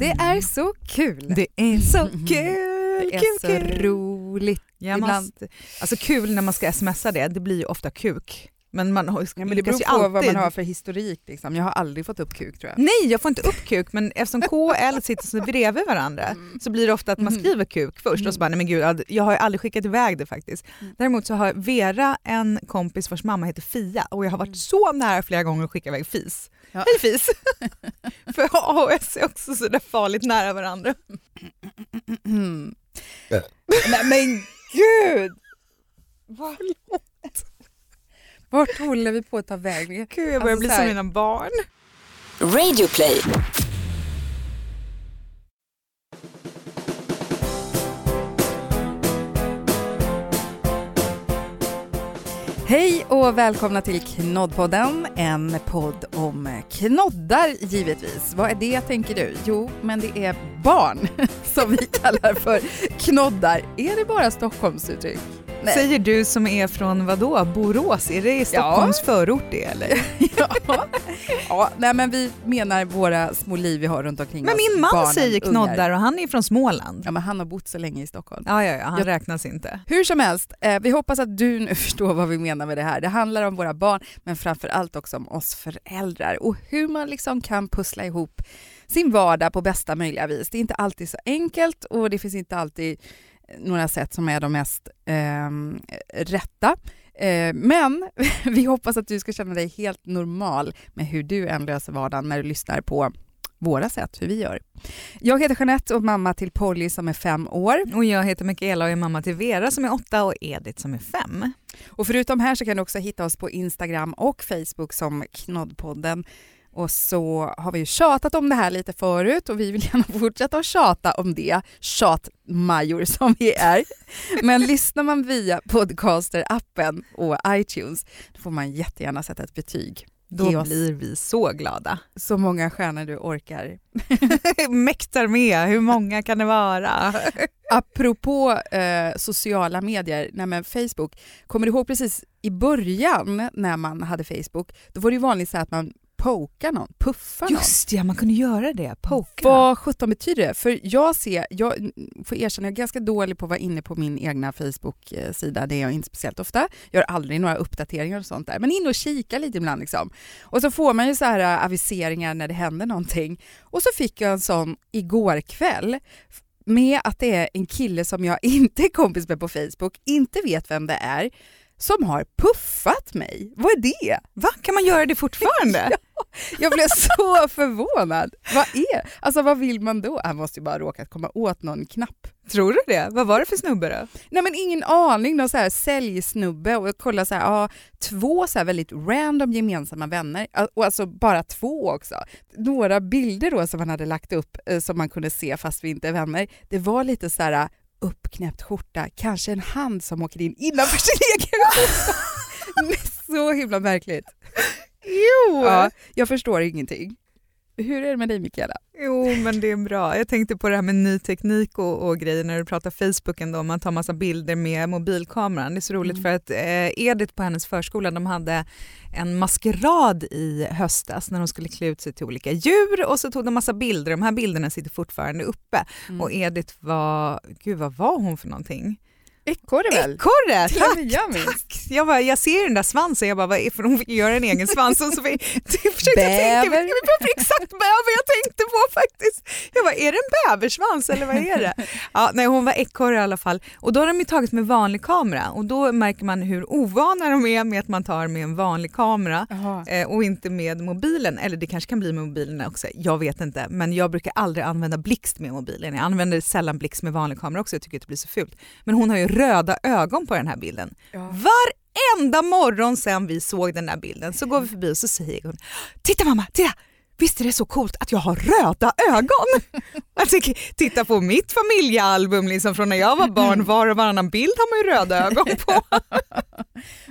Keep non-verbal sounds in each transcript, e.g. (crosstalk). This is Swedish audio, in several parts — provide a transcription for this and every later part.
Det är så kul. Det är så kul, Det är kul, så kul. roligt. Jag Ibland- alltså kul när man ska smsa det, det blir ju ofta kuk. Men man har- Ja, men det beror på alltid. vad man har för historik. Liksom. Jag har aldrig fått upp kuk tror jag. Nej, jag får inte upp kuk, men eftersom K och L sitter så bredvid varandra Mm. så blir det ofta att man Mhm. skriver kuk först och så bara, nej men gud, ja, jag har aldrig skickat iväg det faktiskt. Mm. Däremot så har Vera en kompis vars mamma heter Fia och jag har varit Mm. så nära flera gånger att skicka iväg fis. Ja. Hej fis! (laughs) För A och S är också så där farligt nära varandra. Mm. Nej men gud! Vad- Vart håller vi på att ta vägen? Gud, jag börjar Alltså, bli så som mina barn. Radio play. Hej och välkomna till Knoddpodden, en podd om knoddar givetvis. Vad är det tänker du? Jo, men det är barn (laughs) som vi kallar för knoddar. Är det bara Stockholmsuttryck? Nej. Säger du som är från vadå, Borås? Är det i Stockholms förort det eller? (laughs) ja. ja, nej men vi menar våra små liv vi har runt omkring Men oss. min man barnen, säger ungar. knoddar och han är från Småland. Ja, men han har bott så länge i Stockholm. Ja, ja, ja han Jag- räknas inte. Hur som helst, eh, vi hoppas att du nu (laughs) förstår vad vi menar med det här. Det handlar om våra barn, men framför allt också om oss föräldrar och hur man liksom kan pussla ihop sin vardag på bästa möjliga vis. Det är inte alltid så enkelt och det finns inte alltid några sätt som är de mest ehm, rätta. Eh, men (laughs) vi hoppas att du ska känna dig helt normal med hur du än löser vardagen när du lyssnar på våra sätt, hur vi gör. Jag heter Jeanette och mamma till Polly som är fem år. Och jag heter Mikaela och är mamma till Vera som är åtta och Edith som är fem. Och förutom här så kan du också hitta oss på Instagram och Facebook som Knoddpodden. Och så har vi ju tjatat om det här lite förut och vi vill gärna (laughs) fortsätta att tjata om det, tjatmajor som vi är. Men lyssnar man via Podcaster-appen och iTunes då får man jättegärna sätta ett betyg. Då blir vi så glada. så många stjärnor du orkar. (laughs) Mäktar med, hur många kan det vara? (laughs) Apropå eh, sociala medier, nej men Facebook, kommer du ihåg precis i början när man hade Facebook, då var det ju vanligt så att man pokar någon, puffar någon. Just ja, man kunde göra det. Poka. Vad sjutton betyder det? För jag ser, jag får erkänna, jag är ganska dålig på att vara inne på min egna Facebook-sida, det är jag inte speciellt ofta. Jag gör aldrig några uppdateringar och sånt där, men in och kika lite ibland liksom. Och så får man ju så här äh, aviseringar när det händer någonting. Och så fick jag en sån igår kväll med att det är en kille som jag (laughs) inte är kompis med på Facebook, inte vet vem det är, som har puffat mig. Vad är det? Va, kan man göra det fortfarande? (laughs) Jag blev så (laughs) förvånad. Vad är, alltså vad vill man då? Han måste ju bara råkat komma åt någon knapp. Tror du det? Vad var det för snubbe då? Nej men ingen aning, någon så här säljsnubbe och jag kollade så här, ja, två så här väldigt random gemensamma vänner och alltså bara två också. Några bilder då som han hade lagt upp eh, som man kunde se fast vi inte är vänner, det var lite så här uppknäppt skjorta, kanske en hand som åker in innanför sin egen skjorta. (laughs) så himla märkligt. Jo! Ja, jag förstår ingenting. Hur är det med dig Mikaela? Jo, men det är bra. Jag tänkte på det här med ny teknik och, och grejer när du pratar Facebook ändå. Man tar massa bilder med mobilkameran. Det är så roligt Mm. för att eh, Edith på hennes förskola, de hade en maskerad i höstas när de skulle klä ut sig till olika djur och så tog de massa bilder. De här bilderna sitter fortfarande uppe. Mm. Och Edith var, gud vad var hon för någonting? Ekorre väl? Ekorre! Tack! jag. Tack! Jag, bara, jag ser den där svansen, jag bara, vad är för hon fick göra en egen svans. Och så fick, (laughs) jag försökte Bäver. tänka, det var exakt bäver jag tänkte på faktiskt. Jag bara, är det en bäversvans eller vad är det? (laughs) Ja, nej, hon var ekorre i alla fall. Och då har de ju tagit med vanlig kamera och då märker man hur ovana de är med att man tar med en vanlig kamera eh, och inte med mobilen. Eller det kanske kan bli med mobilen också, jag vet inte. Men jag brukar aldrig använda blixt med mobilen. Jag använder sällan blixt med vanlig kamera också, jag tycker att det blir så fult. Men hon har ju röda ögon på den här bilden. Ja. Varenda morgon sen vi såg den där bilden så går vi förbi och så säger hon Titta mamma, titta! Visst är det så coolt att jag har röda ögon? (laughs) Tycker, titta på mitt familjealbum liksom från när jag var barn, var och varannan bild har man ju röda ögon (laughs) på.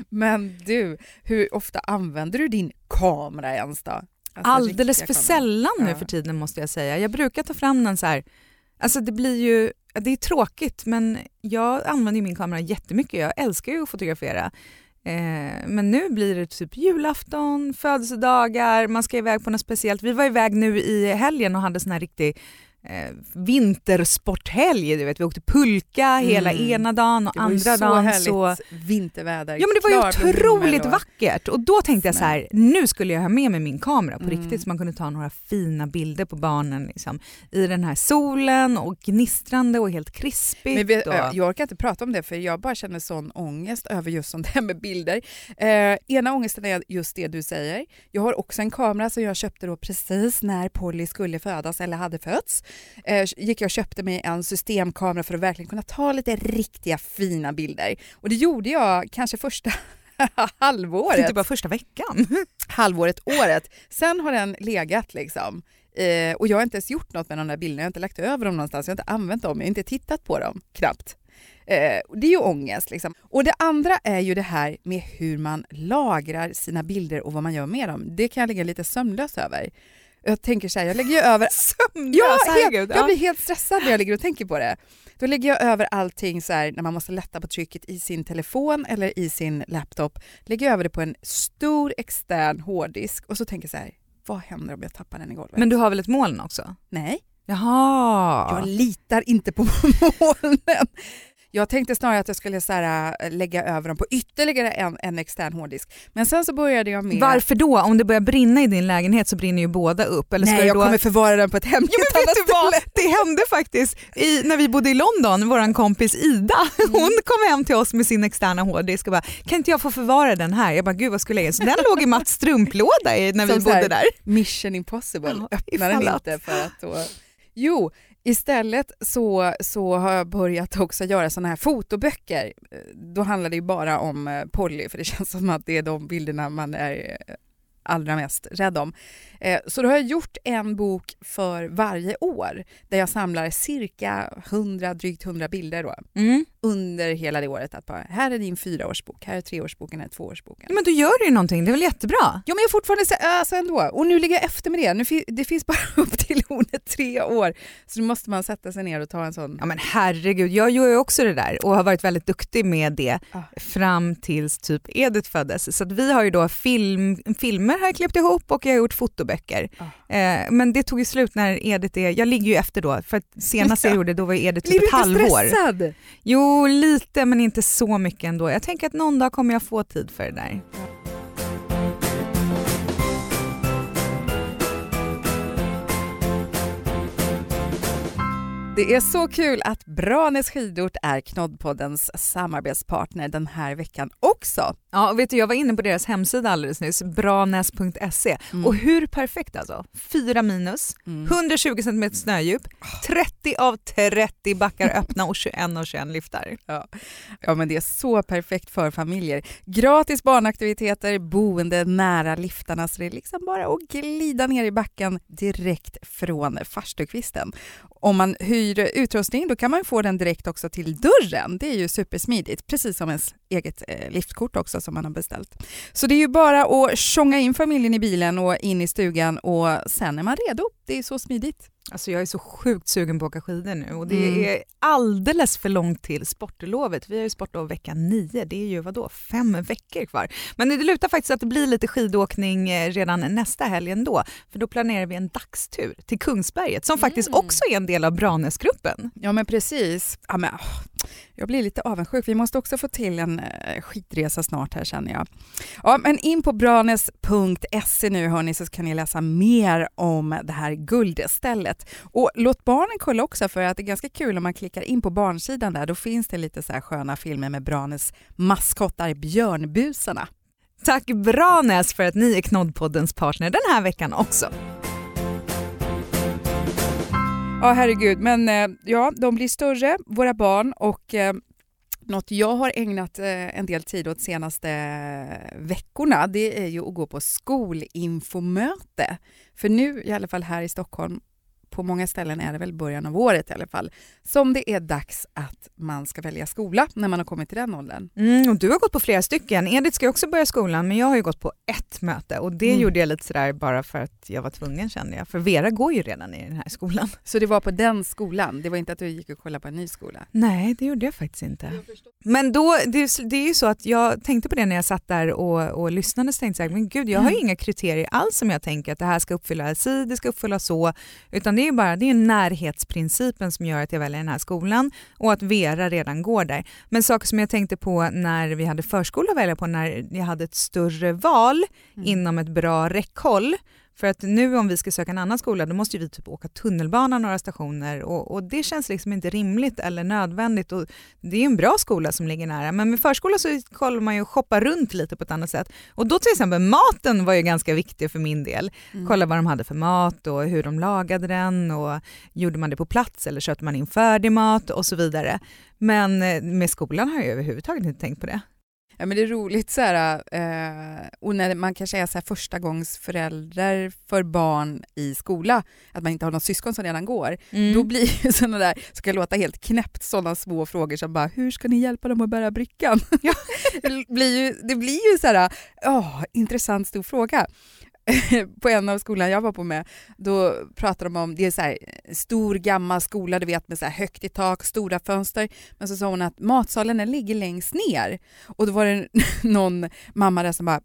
Men du, hur ofta använder du din kamera ens då? Alltså, Alldeles för kameran. sällan nu för tiden måste jag säga. Jag brukar ta fram den så här, alltså det blir ju, det är tråkigt men jag använder ju min kamera jättemycket, jag älskar ju att fotografera. Eh, men nu blir det typ julafton, födelsedagar, man ska iväg på något speciellt. Vi var iväg nu i helgen och hade sån här riktig eh, vintersporthelg. Du vet, vi åkte pulka hela Mm. ena dagen och Det var ju andra så dagen härligt så... vinterväder. Ja men det var ju otroligt och- vackert och då tänkte jag så här, nu skulle jag ha med mig min kamera på Mm. riktigt så man kunde ta några fina bilder på barnen liksom, i den här solen och gnistrande och helt krispigt. Men vet, och... Jag orkar inte prata om det för jag bara känner sån ångest över just sånt här med bilder. Eh, ena ångesten är just det du säger. Jag har också en kamera som jag köpte då precis när Polly skulle födas eller hade fötts. Eh, gick jag och köpte mig en systemkamera för att verkligen kunna ta lite riktiga fina bilder. Och det gjorde jag kanske första (laughs) halvåret. Inte bara första veckan. (laughs) halvåret, året. Sen har den legat liksom. Eh, och jag har inte ens gjort något med de där bilderna, jag har inte lagt över dem någonstans, jag har inte använt dem, jag har inte tittat på dem knappt. Eh, det är ju ångest. Liksom. Och det andra är ju det här med hur man lagrar sina bilder och vad man gör med dem. Det kan jag ligga lite sömnlös över. Jag tänker så här, jag lägger ju över (laughs) Sömnlös, Ja, herregud. jag blir helt stressad när jag ligger och tänker på det. Då lägger jag över allting så här, när man måste lätta på trycket i sin telefon eller i sin laptop. Lägger jag över det på en stor extern hårddisk och så tänker jag så här, vad händer om jag tappar den i golvet? Men du har väl ett moln också? Nej, Jaha. jag litar inte på (laughs) molnen. Jag tänkte snarare att jag skulle så här, äh, lägga över dem på ytterligare en, en extern hårddisk. Men sen så började jag med... Varför då? Om det börjar brinna i din lägenhet så brinner ju båda upp. Eller ska Nej, jag då... kommer förvara den på ett hemligt Jo, men vet annat du vad? ställe. Det hände faktiskt i, när vi bodde i London, vår kompis Ida, hon kom hem till oss med sin externa hårddisk och bara “kan inte jag få förvara den här?” Jag bara “gud vad skulle jag göra?” Så den låg i Mats strumplåda när vi Som så bodde här, där. Mission impossible. Öppna den inte för att då... Jo, istället så, så har jag börjat också göra sådana här fotoböcker. Eh, då handlar det ju bara om eh, Polly för det känns som att det är de bilderna man är eh, allra mest rädd om. Eh, Så då har jag gjort en bok för varje år där jag samlar cirka 100, drygt 100 bilder då, Mm. under hela det året. Att bara, här är din fyraårsbok, här är treårsboken, här är tvåårsboken. Ja, men då gör du ju någonting, det är väl jättebra? Jo men jag är fortfarande så, alltså ändå. Och nu ligger jag efter med det. Nu, det finns (laughs) bara upp till hon är tre år. Så nu måste man sätta sig ner och ta en sån. Ja men herregud, jag gör ju också det där och har varit väldigt duktig med det Ah. fram tills typ Edith föddes. Så att vi har ju då film, filmer har jag klippt ihop och jag har gjort fotoböcker. Ah. Eh, men det tog ju slut när Edith är, jag ligger ju efter då, för senast jag Ja. gjorde då var Edith Blir typ du ett inte halvår. stressad? Jo, lite men inte så mycket ändå. Jag tänker att någon dag kommer jag få tid för det där. Det är så kul att Branäs skidort är Knoddpoddens samarbetspartner den här veckan också. Ja, och vet du, jag var inne på deras hemsida alldeles nyss, branäs.se. Mm. Och hur perfekt alltså? 4 minus, 120 cm snödjup, 30 av 30 backar öppna och 21 av 21 liftar. Ja men det är så perfekt för familjer. Gratis barnaktiviteter, boende nära liftarna så det är liksom bara att glida ner i backen direkt från farstukvisten. Om man hyr utrustning då kan man få den direkt också till dörren. Det är ju supersmidigt, precis som ens eget eh, liftkort också som man har beställt. Så det är ju bara att tjonga in familjen i bilen och in i stugan och sen är man redo. Det är så smidigt. Alltså jag är så sjukt sugen på att åka skidor nu och det Mm. är alldeles för långt till sportlovet. Vi har ju sportlov vecka 9, det är ju vadå, fem veckor kvar. Men det lutar faktiskt att det blir lite skidåkning eh, redan nästa helg ändå, för då planerar vi en dagstur till Kungsberget som faktiskt Mm. också är en del av Branäsgruppen. Ja men precis. Ja, men, jag blir lite avundsjuk. Vi måste också få till en eh, skitresa snart här känner jag. Ja, men in på branes.se nu hörni så kan ni läsa mer om det här guldstället. Och låt barnen kolla också för att det är ganska kul om man klickar in på barnsidan där. Då finns det lite så här sköna filmer med Branes maskottar björnbusarna. Tack Branes, för att ni är Knoddpoddens partner den här veckan också. Ja herregud, men eh, ja, de blir större, våra barn och eh, något jag har ägnat eh, en del tid åt senaste eh, veckorna det är ju att gå på skolinfomöte. För nu, i alla fall här i Stockholm, på många ställen är det väl början av året i alla fall, som det är dags att man ska välja skola när man har kommit till den åldern. Mm, och du har gått på flera stycken. Edith ska också börja skolan men jag har ju gått på ett möte och det Mm. gjorde jag lite sådär bara för att jag var tvungen kände jag. För Vera går ju redan i den här skolan. Så det var på den skolan, det var inte att du gick och kollade på en ny skola? Nej, det gjorde jag faktiskt inte. Men då, det, är- det är ju så att jag tänkte på det när jag satt där och, och lyssnade så tänkte jag, men gud jag har ju inga kriterier alls som jag tänker att det här ska uppfylla si, det ska uppfylla så, utan det är är bara det är närhetsprincipen som gör att jag väljer den här skolan och att Vera redan går där. Men saker som jag tänkte på när vi hade förskola att välja på, när jag hade ett större val Mm. inom ett bra räckhåll. För att nu om vi ska söka en annan skola då måste vi typ åka tunnelbana några stationer och, och det känns liksom inte rimligt eller nödvändigt. Och det är en bra skola som ligger nära men med förskola så kollar man ju och shoppar runt lite på ett annat sätt. Och då till exempel maten var ju ganska viktig för min del. Mm. Kolla vad de hade för mat och hur de lagade den och gjorde man det på plats eller köpte man in färdig mat och så vidare. Men eh, med skolan har jag överhuvudtaget inte tänkt på det. Ja, men det är roligt så här, eh, och när man kanske är så här första gångs förälder för barn i skola, att man inte har någon syskon som redan går, då blir ju (laughs) sådana där, som kan låta helt knäppt, sådana små frågor som bara hur ska ni hjälpa dem att bära brickan? (laughs) Det, blir ju, det blir ju så här, åh, intressant stor fråga. (laughs) på en av skolorna jag var på med, då pratade de om, det är så här, stor gammal skola, du vet med så här högt i tak, stora fönster, men så sa hon att matsalen ligger längst ner. Och då var det (laughs) någon mamma där som bara,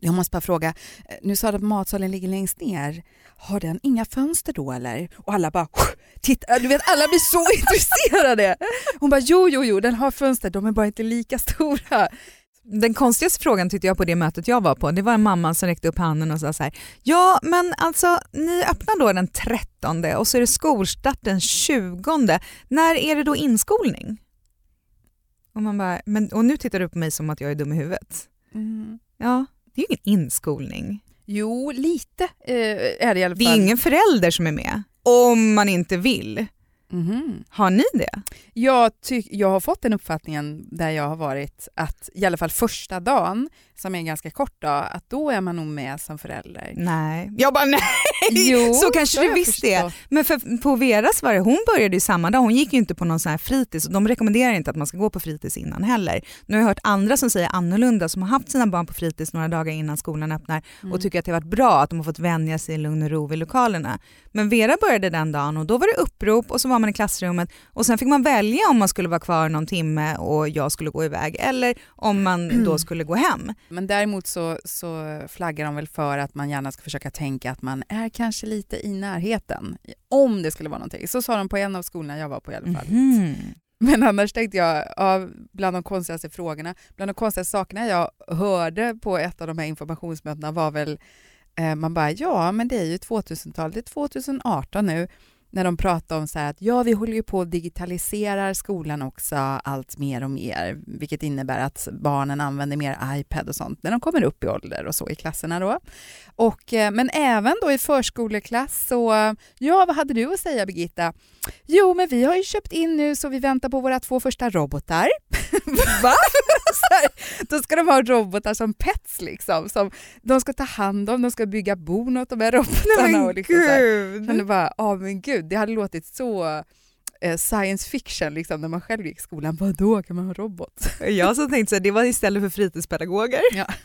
jag måste bara fråga, eh, nu sa du att matsalen ligger längst ner, har den inga fönster då eller? Och alla bara, titta, du vet alla blir så (laughs) intresserade. Hon bara, jo jo jo den har fönster, de är bara inte lika stora. Den konstigaste frågan tyckte jag på det mötet jag var på, det var en mamma som räckte upp handen och sa så här, ja men alltså ni öppnar då den 13 och så är det skolstart den 20. När är det då inskolning? Och, man bara, men, och nu tittar du på mig som att jag är dum i huvudet. Ja, det är ju ingen inskolning. Jo, lite eh, är det i alla fall. Det är ingen förälder som är med, om man inte vill. Mhm. Har ni det? Jag, ty- jag har fått den uppfattningen där jag har varit att i alla fall första dagen, som är en ganska kort dag, att då är man nog med som förälder. Nej. Jag bara (laughs) nej, Jo, så kanske det jag visst är. Men för, på Veras var det, hon började ju samma dag, hon gick ju inte på någon sån här fritids och de rekommenderar inte att man ska gå på fritids innan heller. Nu har jag hört andra som säger annorlunda som har haft sina barn på fritids några dagar innan skolan öppnar Mm. och tycker att det har varit bra att de har fått vänja sig i lugn och ro i lokalerna. Men Vera började den dagen och då var det upprop och så var man i klassrummet och sen fick man välja om man skulle vara kvar någon timme och jag skulle gå iväg eller om man då skulle gå hem. Men däremot så, så flaggar de väl för att man gärna ska försöka tänka att man är kanske lite i närheten, om det skulle vara någonting. Så sa de på en av skolorna jag var på i alla fall. Mhm. Men annars tänkte jag, ja, bland de konstigaste frågorna, bland de konstigaste sakerna jag hörde på ett av de här informationsmötena var väl, eh, man bara, ja men det är ju 2000-talet, det är 2018 nu, när de pratar om så här att ja, vi håller ju på att digitalisera skolan också allt mer och mer, vilket innebär att barnen använder mer iPad och sånt när de kommer upp i ålder och så i klasserna då. Och, eh, men även då i förskoleklass så, ja vad hade du att säga Birgitta? Jo, men vi har ju köpt in nu så vi väntar på våra två första robotar. (laughs) Va? (laughs) Så här, då ska de ha robotar som pets liksom. Som de ska ta hand om, de ska bygga bon åt de här robotarna. Nej och men liksom så här. gud. Men det bara, ja men gud, det hade låtit så eh, science fiction liksom när man själv gick i skolan. Vadå, kan man ha robot? Jag som tänkte så här, det var istället för fritidspedagoger. Ja. (laughs)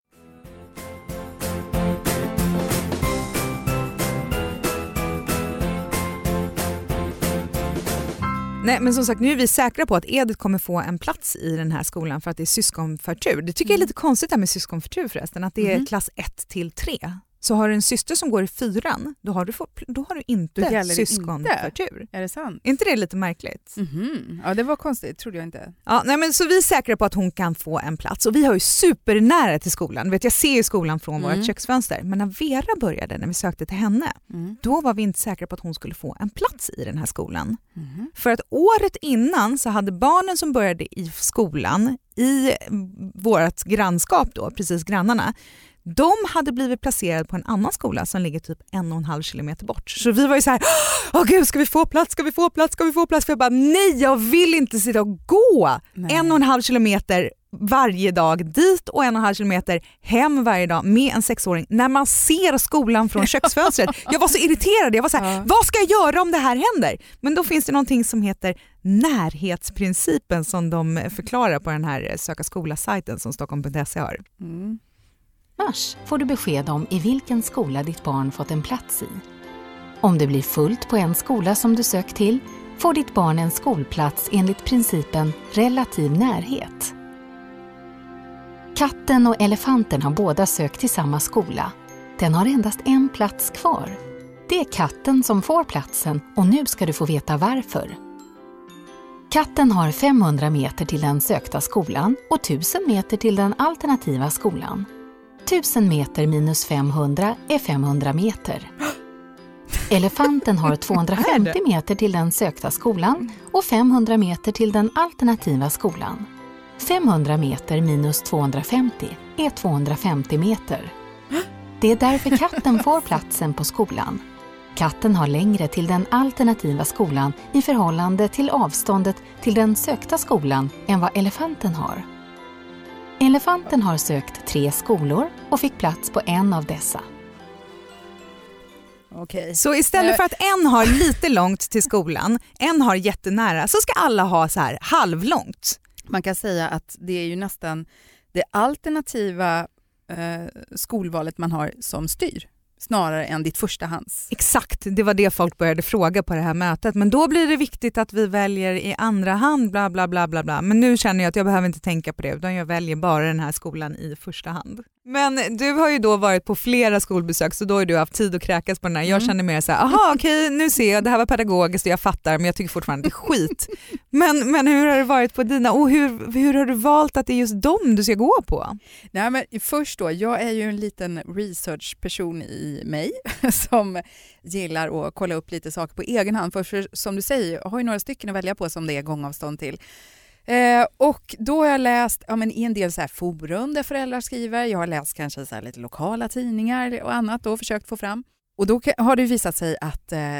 Nej men som sagt nu är vi säkra på att Edith kommer få en plats i den här skolan för att det är syskonförtur. Det tycker jag är lite konstigt det här med syskonförtur förresten, att det är Mhm. klass 1 till 3. Så har du en syster som går i fyran, då har du, då har du inte syskonförtur. Är det sant? Är inte det lite märkligt? Mhm. Ja, det var konstigt, trodde jag inte. Ja, nej, men så vi är säkra på att hon kan få en plats och vi har ju supernära till skolan. Vet, jag ser ju skolan från Mm. vårt köksfönster. Men när Vera började, när vi sökte till henne, Mm. då var vi inte säkra på att hon skulle få en plats i den här skolan. Mhm. För att året innan så hade barnen som började i skolan i vårt grannskap då, precis grannarna, de hade blivit placerade på en annan skola som ligger typ en och en halv kilometer bort. Så vi var ju så här, åh gud ska vi få plats, ska vi få plats, ska vi få plats? För jag bara nej jag vill inte sitta och gå Nej. en och en halv kilometer varje dag dit och en och en halv kilometer hem varje dag med en sexåring när man ser skolan från (laughs) köksfönstret. Jag var så irriterad, jag var så här, Ja. vad ska jag göra om det här händer? Men då finns det någonting som heter närhetsprincipen som de förklarar på den här söka skola-sajten som Stockholm.se har. Mm mars får du besked om i vilken skola ditt barn fått en plats i. Om det blir fullt på en skola som du sökt till får ditt barn en skolplats enligt principen relativ närhet. Katten och elefanten har båda sökt till samma skola. Den har endast en plats kvar. Det är katten som får platsen och nu ska du få veta varför. Katten har 500 meter till den sökta skolan och 1000 meter till den alternativa skolan. 1000 meter minus 500 är 500 meter. Elefanten har 250 meter till den sökta skolan och 500 meter till den alternativa skolan. 500 meter minus 250 är 250 meter. Det är därför katten får platsen på skolan. Katten har längre till den alternativa skolan i förhållande till avståndet till den sökta skolan än vad elefanten har. Elefanten har sökt tre skolor och fick plats på en av dessa. Okej. Så istället för att en har lite långt till skolan, en har jättenära, så ska alla ha så här halvlångt. Man kan säga att det är ju nästan det alternativa eh, skolvalet man har som styr snarare än ditt förstahands. Exakt, det var det folk började fråga på det här mötet. Men då blir det viktigt att vi väljer i andra hand, bla bla bla bla bla. Men nu känner jag att jag behöver inte tänka på det, utan jag väljer bara den här skolan i första hand. Men du har ju då varit på flera skolbesök, så då har du haft tid att kräkas på den här. Jag Mm. känner mer så här, aha (laughs) okej nu ser jag, det här var pedagogiskt och jag fattar, men jag tycker fortfarande det är skit. Men, men hur har det varit på dina, och hur, hur har du valt att det är just dem du ska gå på? Nej, men först då, jag är ju en liten researchperson i mig (laughs) som gillar att kolla upp lite saker på egen hand. För, för som du säger, jag har ju några stycken att välja på som det är gångavstånd till. Eh, och då har jag läst ja, men i en del så här forum där föräldrar skriver. Jag har läst kanske så här lite lokala tidningar och annat och försökt få fram. Och då har det visat sig att eh,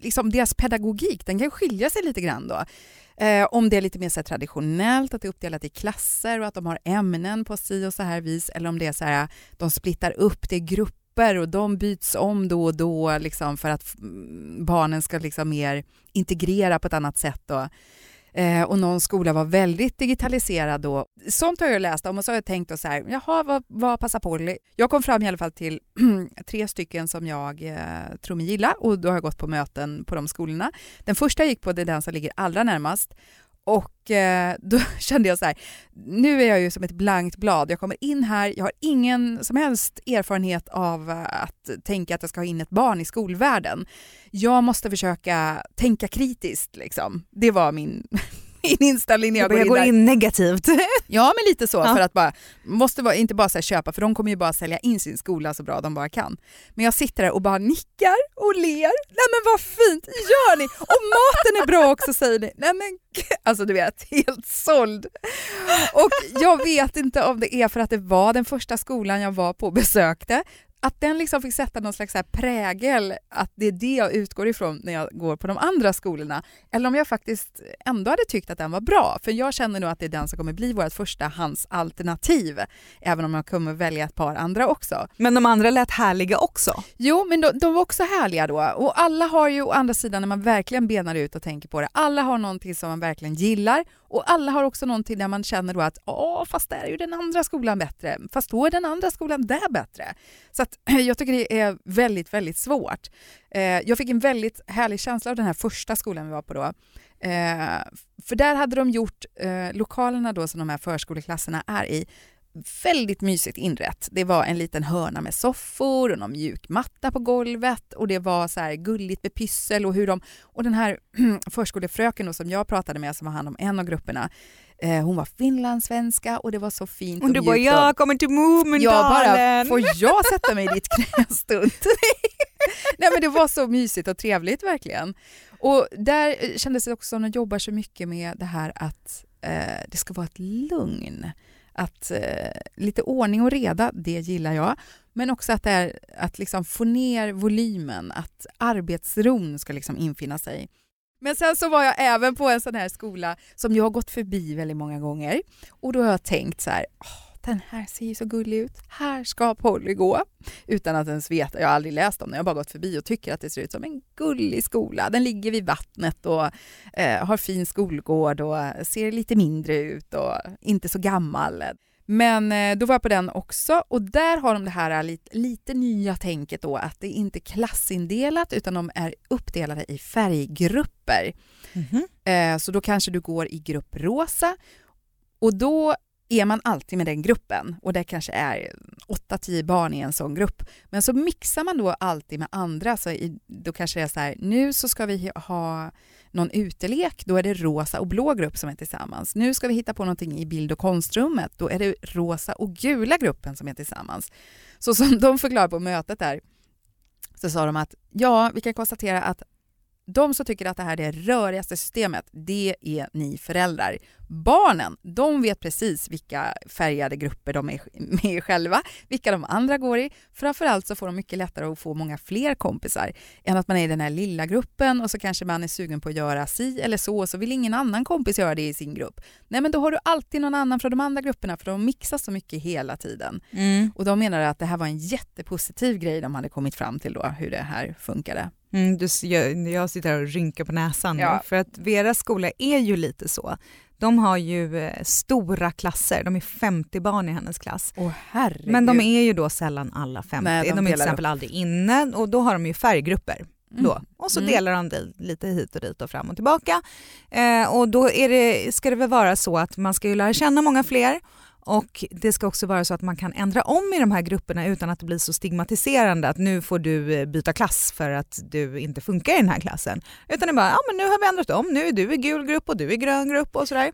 liksom deras pedagogik den kan skilja sig lite grann då. Eh, om det är lite mer så här traditionellt, att det är uppdelat i klasser och att de har ämnen på si och så här vis eller om det är så här, de splittar upp det i grupper och de byts om då och då liksom för att barnen ska liksom mer integrera på ett annat sätt. Då. Eh, och någon skola var väldigt digitaliserad då. Sånt har jag läst om och så har jag tänkt då så här, jaha, vad, vad passar Polly? Jag kom fram i alla fall till (clears throat) tre stycken som jag eh, tror mig gilla och då har jag gått på möten på de skolorna. Den första jag gick på det är den som ligger allra närmast och eh, (laughs) då kände jag så här, nu är jag ju som ett blankt blad. Jag kommer in här, jag har ingen som helst erfarenhet av eh, att tänka att jag ska ha in ett barn i skolvärlden. Jag måste försöka tänka kritiskt liksom. Det var min, (laughs) (laughs) min inställning när jag Jag går in in negativt. (laughs) Ja, men lite så. Ja. För att bara, måste vara, inte bara så köpa, för de kommer ju bara sälja in sin skola så bra de bara kan. Men jag sitter där och bara nickar och ler. Nej men vad fint, gör ni! Och maten är bra också säger ni. Nej men alltså du vet, helt såld. Och jag vet inte om det är för att det var den första skolan jag var på och besökte. Att den liksom fick sätta någon slags prägel, att det är det jag utgår ifrån när jag går på de andra skolorna. Eller om jag faktiskt ändå hade tyckt att den var bra. För jag känner nog att det är den som kommer bli vårt förstahandsalternativ. Även om jag kommer välja ett par andra också. Men de andra lät härliga också. Jo, men de, de var också härliga då. Och alla har ju å andra sidan, när man verkligen benar ut och tänker på det, alla har någonting som man verkligen gillar och alla har också någonting där man känner då att åh, fast där är ju den andra skolan bättre, fast då är den andra skolan där bättre. Så att, (clears throat) jag tycker det är väldigt, väldigt svårt. Eh, jag fick en väldigt härlig känsla av den här första skolan vi var på då. Eh, för där hade de gjort eh, lokalerna då som de här förskoleklasserna är i väldigt mysigt inrätt. Det var en liten hörna med soffor och någon mjuk matta på golvet och det var så här gulligt med pyssel och hur de... Och den här (clears throat) förskolefröken då som jag pratade med som har hand om en av grupperna, eh, hon var finlandssvenska och det var så fint och, Och du bara, mjukt och- jag kommer till jag bara, Mumindalen. får jag sätta mig i ditt knä en stund? (laughs) Nej men det var så mysigt och trevligt verkligen. Och där eh, kändes det också som att de jobbar så mycket med det här att eh, det ska vara ett lugn. Att eh, lite ordning och reda, det gillar jag. Men också att, det är, att liksom få ner volymen, att arbetsron ska liksom infinna sig. Men sen så var jag även på en sån här skola som jag har gått förbi väldigt många gånger och då har jag tänkt så här, "Åh, den här ser ju så gullig ut, här ska Polly gå. Utan att ens veta, jag har aldrig läst om den, jag har bara gått förbi och tycker att det ser ut som en gullig skola. Den ligger vid vattnet och eh, har fin skolgård och ser lite mindre ut och inte så gammal. Men eh, då var jag på den också och där har de det här lite, lite nya tänket då att det inte är klassindelat utan de är uppdelade i färggrupper. Mhm. Eh, så då kanske du går i grupp rosa och då är man alltid med den gruppen och det kanske är 8-10 barn i en sån grupp. Men så mixar man då alltid med andra. Så i, då kanske det är så här, nu så ska vi ha någon utelek, då är det rosa och blå grupp som är tillsammans. Nu ska vi hitta på någonting i bild och konstrummet, då är det rosa och gula gruppen som är tillsammans. Så som de förklarar på mötet där, så sa de att ja, vi kan konstatera att de som tycker att det här är det rörigaste systemet, det är ni föräldrar. Barnen, de vet precis vilka färgade grupper de är (laughs) med i själva, vilka de andra går i. Framförallt så får de mycket lättare att få många fler kompisar än att man är i den här lilla gruppen och så kanske man är sugen på att göra si eller så och så vill ingen annan kompis göra det i sin grupp. Nej men då har du alltid någon annan från de andra grupperna för de mixas så mycket hela tiden. Mm. Och de menar att det här var en jättepositiv grej de hade kommit fram till då, hur det här funkade. Mm, du, jag, jag sitter här och rynkar på näsan Ja. för att Veras skola är ju lite så. De har ju eh, stora klasser, de är 50 barn i hennes klass. Åh herregud. Men de är ju då sällan alla 50, Nej, de de, är till exempel aldrig inne och då har de ju färggrupper. Då. Mm. Och så Mm. delar de det lite hit och dit och fram och tillbaka. Eh, och då är det, ska det väl vara så att man ska ju lära känna många fler och det ska också vara så att man kan ändra om i de här grupperna utan att det blir så stigmatiserande att nu får du eh, byta klass för att du inte funkar i den här klassen. Utan det är bara, ja men nu har vi ändrat om, nu är du i gul grupp och du i grön grupp och sådär.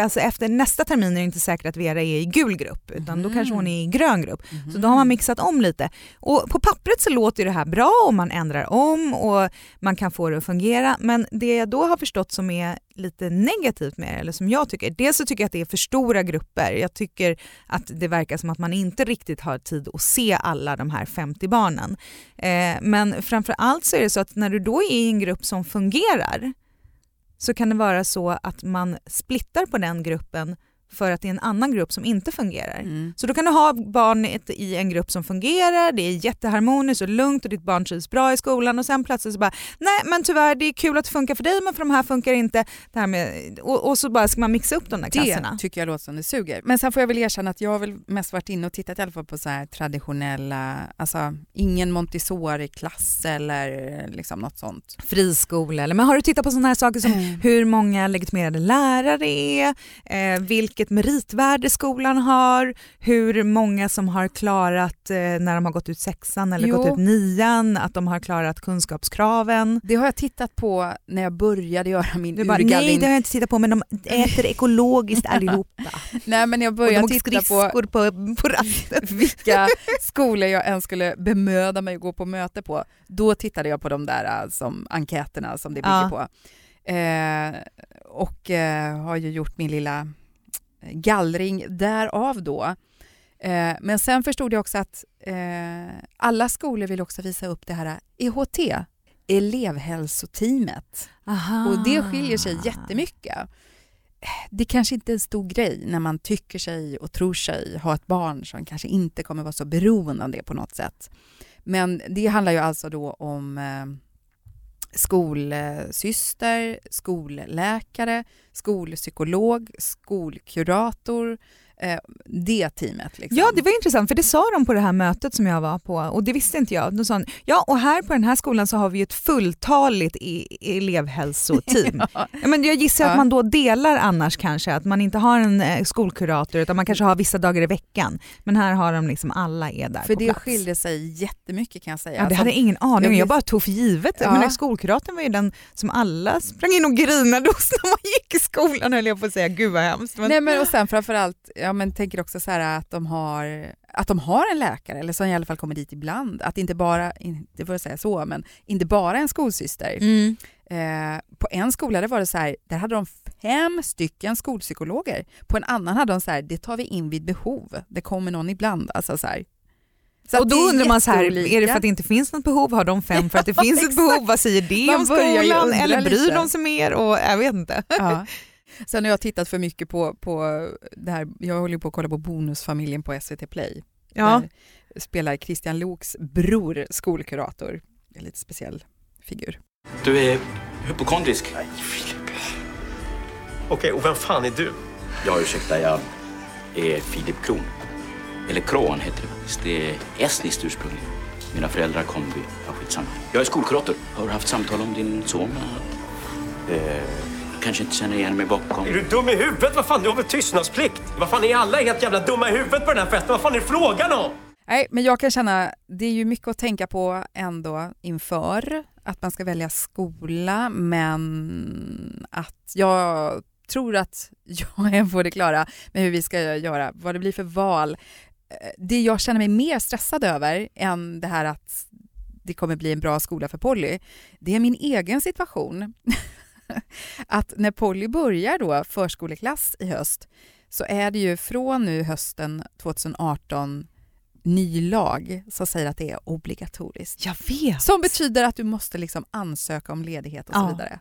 Alltså efter nästa termin är det inte säkert att Vera är i gul grupp utan då kanske hon är i grön grupp. Så då har man mixat om lite. Och på pappret så låter det här bra och man ändrar om och man kan få det att fungera. Men det jag då har förstått som är lite negativt med det, eller som jag tycker, dels så tycker jag att det är för stora grupper. Jag tycker att det verkar som att man inte riktigt har tid att se alla de här 50 barnen. Eh, men framför allt så är det så att när du då är i en grupp som fungerar så kan det vara så att man splittar på den gruppen för att det är en annan grupp som inte fungerar. Mm. Så då kan du ha barnet i en grupp som fungerar, det är jätteharmoniskt och lugnt och ditt barn trivs bra i skolan och sen plötsligt så bara nej men tyvärr det är kul att det funkar för dig men för de här funkar inte. Det här med, och, och så bara ska man mixa upp de där klasserna. Det tycker jag låter som det suger. Men sen får jag väl erkänna att jag har väl mest varit inne och tittat i alla fall på så här traditionella, alltså ingen Montessori-klass eller liksom något sånt. Friskola, eller men har du tittat på sådana här saker som Mm. hur många legitimerade lärare är, eh, vilket meritvärde skolan har, hur många som har klarat eh, när de har gått ut sexan eller Jo. gått ut nian, att de har klarat kunskapskraven. Det har jag tittat på när jag började göra min Du bara, nej urgallring. det har jag inte tittat på men de (laughs) äter ekologiskt allihopa. Nej men jag Och de började titta på på, på rasten. (laughs) vilka skolor jag ens skulle bemöda mig att gå på möte på. Då tittade jag på de där äh, som enkäterna som det bygger Ja. på. Eh, och eh, har ju gjort min lilla gallring därav då. Eh, men sen förstod jag också att eh, alla skolor vill också visa upp det här EHT, elevhälsoteamet. Aha. Och det skiljer sig jättemycket. Det kanske inte är en stor grej när man tycker sig och tror sig ha ett barn som kanske inte kommer vara så beroende av det på något sätt. Men det handlar ju alltså då om eh, skolsyster, skolläkare, skolpsykolog, skolkurator, eh, det teamet. Liksom. Ja, det var intressant för det sa de på det här mötet som jag var på och det visste inte jag. De sa, ja och här på den här skolan så har vi ett fulltaligt e- elevhälsoteam. (laughs) Ja. men jag gissar Ja. att man då delar annars kanske, att man inte har en eh, skolkurator utan man kanske har vissa dagar i veckan. Men här har de liksom alla är där För på det plats. skiljer sig jättemycket kan jag säga. Ja, det Alltså, hade jag ingen aning om. jag Jag bara tog för givet. Ja. Men skolkuratorn var ju den som alla sprang in och grinade hos när man gick i skolan höll jag på att säga. Gud vad hemskt. Men... Nej men och sen framförallt, ja men tänker också så här att de har att de har en läkare, eller som i alla fall kommer dit ibland. Att inte bara, inte för att säga så, men inte bara en skolsyster. Mm. Eh, på en skola där var det så här, där hade de fem stycken skolpsykologer. På en annan hade de så här, det tar vi in vid behov. Det kommer någon ibland. Alltså så här. Så och då undrar man så här, är det för att det inte finns något behov? Har de fem för att det (laughs) finns ett exakt. behov? Vad säger det Man om skolan? Eller bryr lite. de sig mer? Och, jag vet inte. Ja. (laughs) Sen har jag tittat för mycket på, på det här, jag håller på att kolla på Bonusfamiljen på SVT Play. Ja. Där spelar Christian Loks bror skolkurator. En lite speciell figur. Du är hypokondrisk. Okej, och vem fan är du? Ja, ursäkta, jag är Filip Kron. Eller Kron heter det faktiskt. Det är estniskt ursprung. Mina föräldrar kom vid... Ja, skitsamma. Jag är skolkurator. Har du haft samtal om din son? Eh, kanske inte känner igen mig bakom. Är du dum i huvudet? Vad fan, du har väl tystnadsplikt? Vad fan, är alla helt jävla dumma i huvudet på den här festen? Vad fan är frågan om? Nej, men jag kan känna, det är ju mycket att tänka på ändå inför att man ska välja skola, men att jag tror att (laughs) jag är på det klara med hur vi ska göra, vad det blir för val. Eh, Det jag känner mig mer stressad över än det här att det kommer bli en bra skola för Polly, det är min egen situation. (laughs) (laughs) att när Polly börjar då förskoleklass i höst så är det ju från nu hösten 2018 ny lag som säger att det är obligatoriskt. Jag vet. Som betyder att du måste liksom ansöka om ledighet och så Ja. vidare.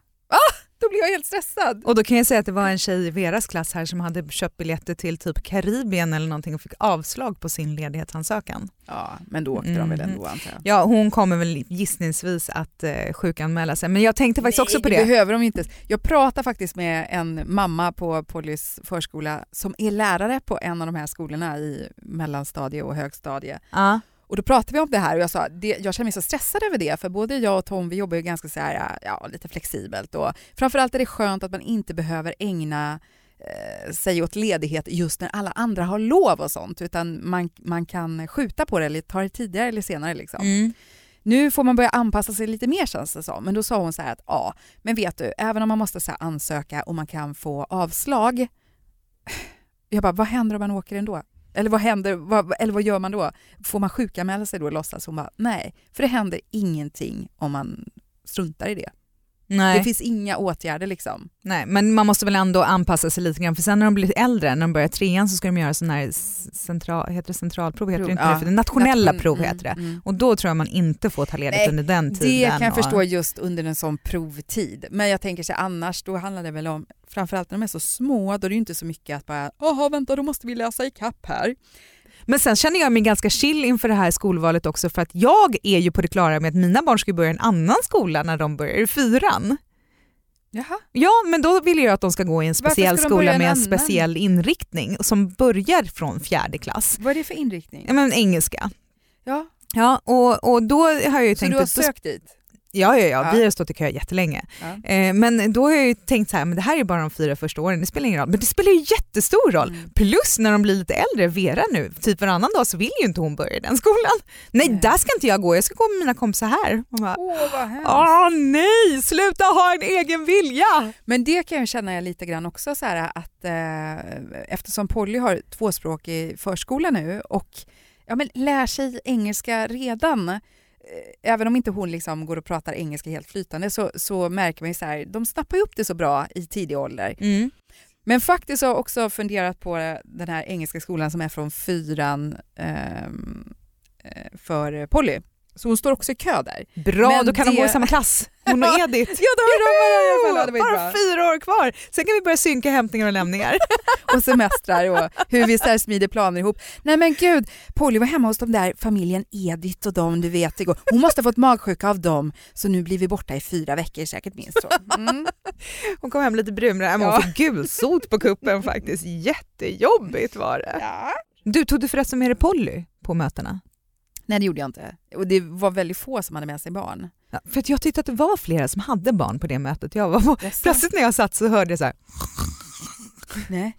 Ah, då blir jag helt stressad. Och då kan jag säga att det var en tjej i Veras klass här som hade köpt biljetter till typ Karibien eller någonting och fick avslag på sin ledighetsansökan. Ja, men då åkte de väl ändå antar jag. Ja, hon kommer väl gissningsvis att eh, sjukanmäla sig. Men jag tänkte faktiskt också på Nej, det. behöver de inte. Jag pratade faktiskt med en mamma på Pollys förskola som är lärare på en av de här skolorna i mellanstadie och högstadie. Ja. Och då pratade vi om det här och jag sa det, jag känner mig så stressad över det för både jag och Tom vi jobbar ju ganska så här, ja, lite flexibelt och framförallt är det skönt att man inte behöver ägna eh, sig åt ledighet just när alla andra har lov och sånt utan man, man kan skjuta på det eller ta det tidigare eller senare. Liksom. Mm. Nu får man börja anpassa sig lite mer känns det som. Men då sa hon så här att ja, men vet du, även om man måste så ansöka och man kan få avslag. (sighs) Jag bara, vad händer om man åker ändå? Eller vad händer, vad, eller vad gör man då? Får man sjukanmäla sig då och låtsas? Hon bara, nej, för det händer ingenting om man struntar i det. Nej. Det finns inga åtgärder liksom. Nej, men man måste väl ändå anpassa sig lite grann för sen när de blir äldre, när de börjar trean så ska de göra sån här central, heter det centralprov, heter det inte ja. det? För det nationella Nation- prov mm, heter det. mm. Och då tror jag man inte får ta ledigt Nej, under den tiden. Det kan jag och- förstå just under en sån provtid. Men jag tänker sig annars, då handlar det väl om, framförallt när de är så små, då är det ju inte så mycket att bara, jaha vänta då måste vi läsa i kapp här. Men sen känner jag mig ganska chill inför det här skolvalet också för att jag är ju på det klara med att mina barn ska börja i en annan skola när de börjar i fyran. Jaha. Ja, men då vill jag att de ska gå i en speciell skola en med en annan? speciell inriktning som börjar från fjärde klass. Vad är det för inriktning? Ja, men engelska. Ja, Ja, och, och då har jag ju så tänkt du har sökt dit? Ja, ja, ja, vi har stått i kö jättelänge. Ja. Eh, men då har jag ju tänkt så här, men det här är bara de fyra första åren, det spelar ingen roll. Men det spelar ju jättestor roll. Mm. Plus när de blir lite äldre, Vera nu, typ varannan dag så vill ju inte hon börja i den skolan. Nej, Nej. där ska inte jag gå, jag ska gå med mina kompisar här. Åh vad hemskt. Åh nej, sluta ha en egen vilja! Men det kan jag känna lite grann också så här att eh, eftersom Polly har tvåspråkig förskola nu och ja, men lär sig engelska redan Även om inte hon liksom går och pratar engelska helt flytande så, så märker man ju så här, de snappar ju upp det så bra i tidig ålder. Mm. Men faktiskt har jag också funderat på den här engelska skolan som är från fyran ehm, eh, för Polly. Så hon står också i kö där. Bra, Men då kan de det- gå i samma klass. Hon och (laughs) Edith. Ja, då har de i alla fall. Ja, det var ju Bara bra. fyra år kvar, sen kan vi börja synka hämtningar och lämningar. (laughs) och semestrar och hur vi så smider planer ihop. Nej men gud, Polly var hemma hos de där familjen Edith och dem du vet igår. Hon måste ha fått magsjuka av dem så nu blir vi borta i fyra veckor säkert minst. Mm. Hon kom hem lite brun, men Ja. hon fick gulsot på kuppen faktiskt. Jättejobbigt var det. Ja. Du, tog du förresten med dig Polly på mötena? Nej det gjorde jag inte. Och det var väldigt få som hade med sig barn. Ja, för jag tyckte att det var flera som hade barn på det mötet jag var på. Plötsligt när jag satt så hörde jag så här, Nej.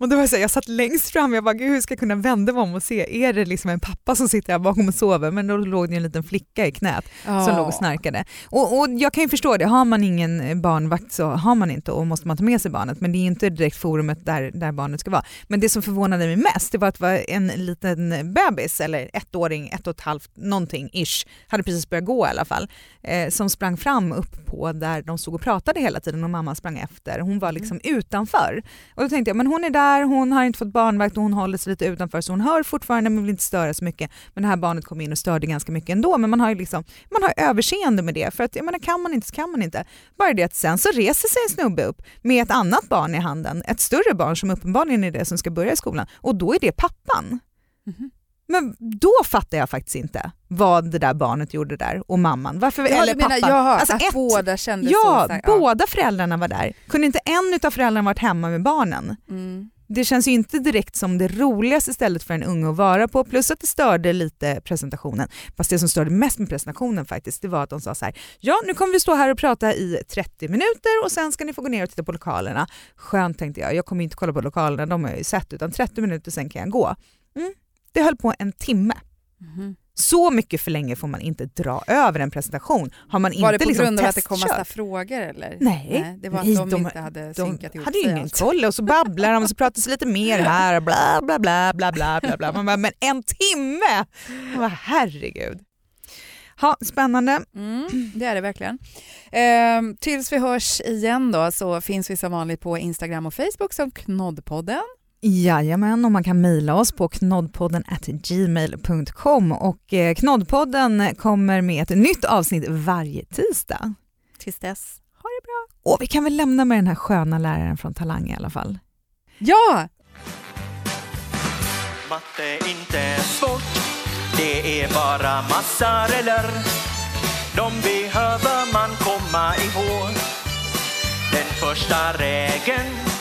Och då var jag, så här, jag satt längst fram, jag bara gud hur ska jag kunna vända mig om och se, är det liksom en pappa som sitter här bakom och sover? Men då låg det en liten flicka i knät som låg och snarkade. Och, och jag kan ju förstå det, har man ingen barnvakt så har man inte och måste man ta med sig barnet men det är inte direkt forumet där, där barnet ska vara. Men det som förvånade mig mest det var att det var en liten bebis eller ettåring, ett och ett halvt någonting ish, hade precis börjat gå i alla fall, eh, som sprang fram upp på där de stod och pratade hela tiden och mamma sprang efter. Hon var liksom utanför. Och då tänkte jag, men hon är där här, hon har inte fått barnvakt och hon håller sig lite utanför så hon hör fortfarande men vill inte störa så mycket. Men det här barnet kom in och störde ganska mycket ändå men man har ju liksom, man har överseende med det för att jag menar kan man inte så kan man inte. Bara det att sen så reser sig en snubbe upp med ett annat barn i handen, ett större barn som uppenbarligen är det som ska börja i skolan och då är det pappan. Mhm. Men då fattar jag faktiskt inte vad det där barnet gjorde där och mamman. Varför, Ja, eller du menar, pappan. jaha, Alltså ett- båda kände Ja, så. Ja. båda föräldrarna var där. Kunde inte en av föräldrarna varit hemma med barnen? Mm. Det känns ju inte direkt som det roligaste stället för en unge att vara på, plus att det störde lite presentationen. Fast det som störde mest med presentationen faktiskt, det var att de sa så här, ja nu kommer vi stå här och prata i 30 minuter och sen ska ni få gå ner och titta på lokalerna. Skönt tänkte jag, jag kommer inte kolla på lokalerna, de har jag ju sett, utan 30 minuter sen kan jag gå. Mm. Det höll på en timme. Mhm. Så mycket för länge får man inte dra över en presentation. Har man Var det inte på liksom grund av att det kom massa frågor eller? Nej. det var Nej, att de, de- inte hade De synkat ihop hade sig ingen koll och så babblar de och så (laughs) pratas lite mer här bla bla bla bla bla bla bla. Man bara, men en timme! Bara, herregud. Ha, spännande. Mm, det är det verkligen. Ehm, tills vi hörs igen då så finns vi som vanligt på Instagram och Facebook som Knoddpodden. Jajamän, och man kan mejla oss på knoddpodden at gmail.com och eh, Knoddpodden kommer med ett nytt avsnitt varje tisdag. Tills dess, ha det bra. Och vi kan väl lämna med den här sköna läraren från Talang i alla fall. Ja! Matte är inte svårt, det är bara massa eller. De behöver man komma ihåg. Den första regeln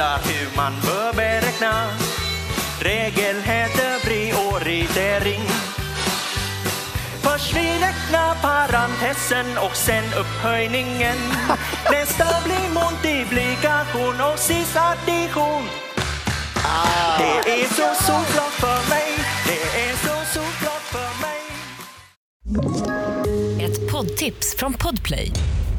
visar hur man bör beräkna. Regel heter prioritering. Först vi räknar parentesen och sen upphöjningen. (laughs) Nästa blir multiplikation och sist addition. Det är så solklart för mig, det är så solklart för mig. Ett poddtips från Podplay.